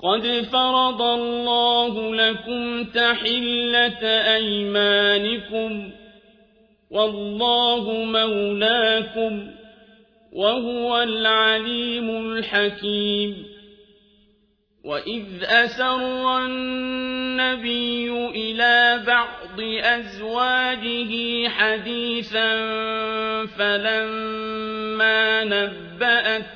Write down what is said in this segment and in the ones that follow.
قد فرض الله لكم تحلة أيمانكم والله مولاكم وهو العليم الحكيم وإذ أسر النبي إلى بعض أزواجه حديثا فلما نبأت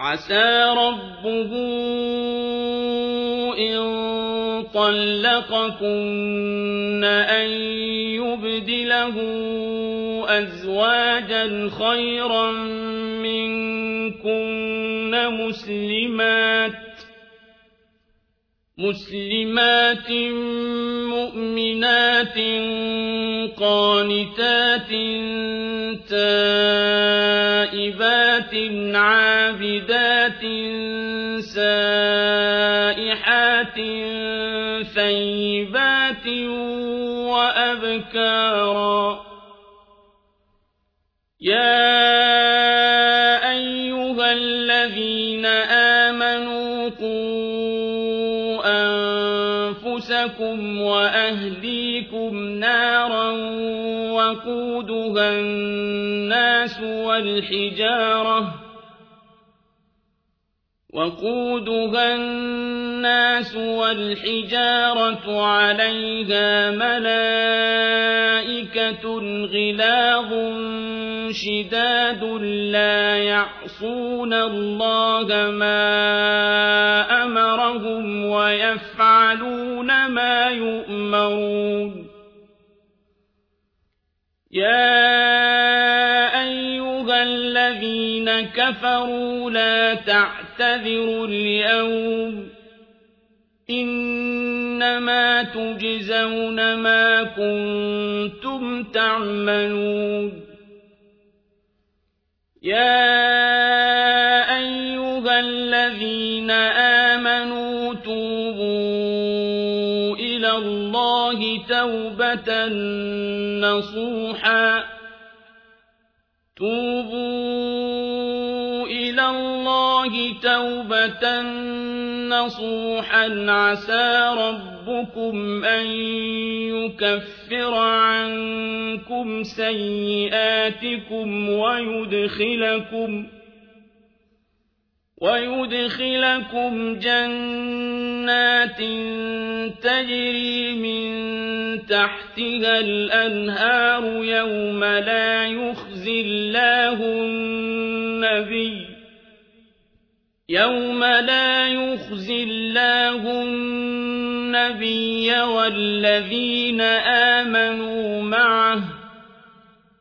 عسى ربه إن طلقكن أن يبدله أزواجا خيرا منكن مسلمات مسلمات مؤمنات قانتات تائبات عابدات سائحات ثيبات وأبكارا. يا أنفسكم وأهليكم نارا وقودها الناس والحجارة وقودها الناس والحجارة عليها ملائكة غلاظ شداد لا يعصون الله ما ويفعلون ما يؤمرون. يا أيها الذين كفروا لا تعتذروا اليوم. إنما تجزون ما كنتم تعملون. يا أيها الذين توبة نصوحا. توبوا إلى الله توبة نصوحا. عسى ربكم أن يكفر عنكم سيئاتكم ويدخلكم ويدخلكم جنات تجري من تحتها الأنهار يوم لا يخزي الله النبي يوم لا يخزي الله النبي والذين آمنوا معه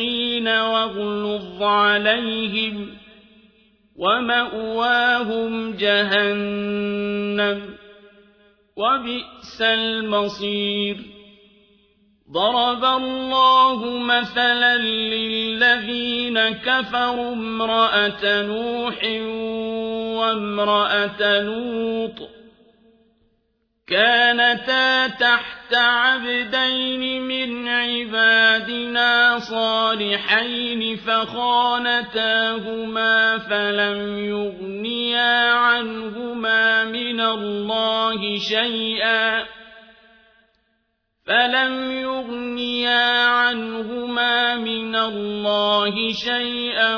والمنافقين واغلظ عليهم ومأواهم جهنم وبئس المصير ضرب الله مثلا للذين كفروا امرأة نوح وامرأة لوط كانتا تحت عبدين من عبادنا صالحين فخانتاهما فلم يغنيا عنهما من الله شيئا فلم يغنيا عنهما من الله شيئا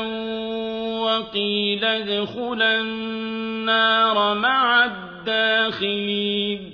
وقيل ادخلا النار مع الداخلين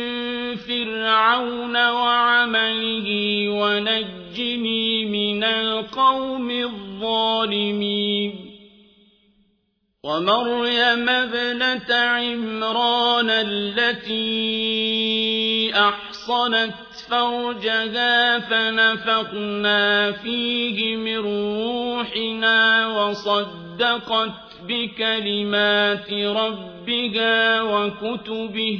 فرعون وعمله ونجني من القوم الظالمين ومريم ابنة عمران التي أحصنت فرجها فنفقنا فيه من روحنا وصدقت بكلمات ربها وكتبه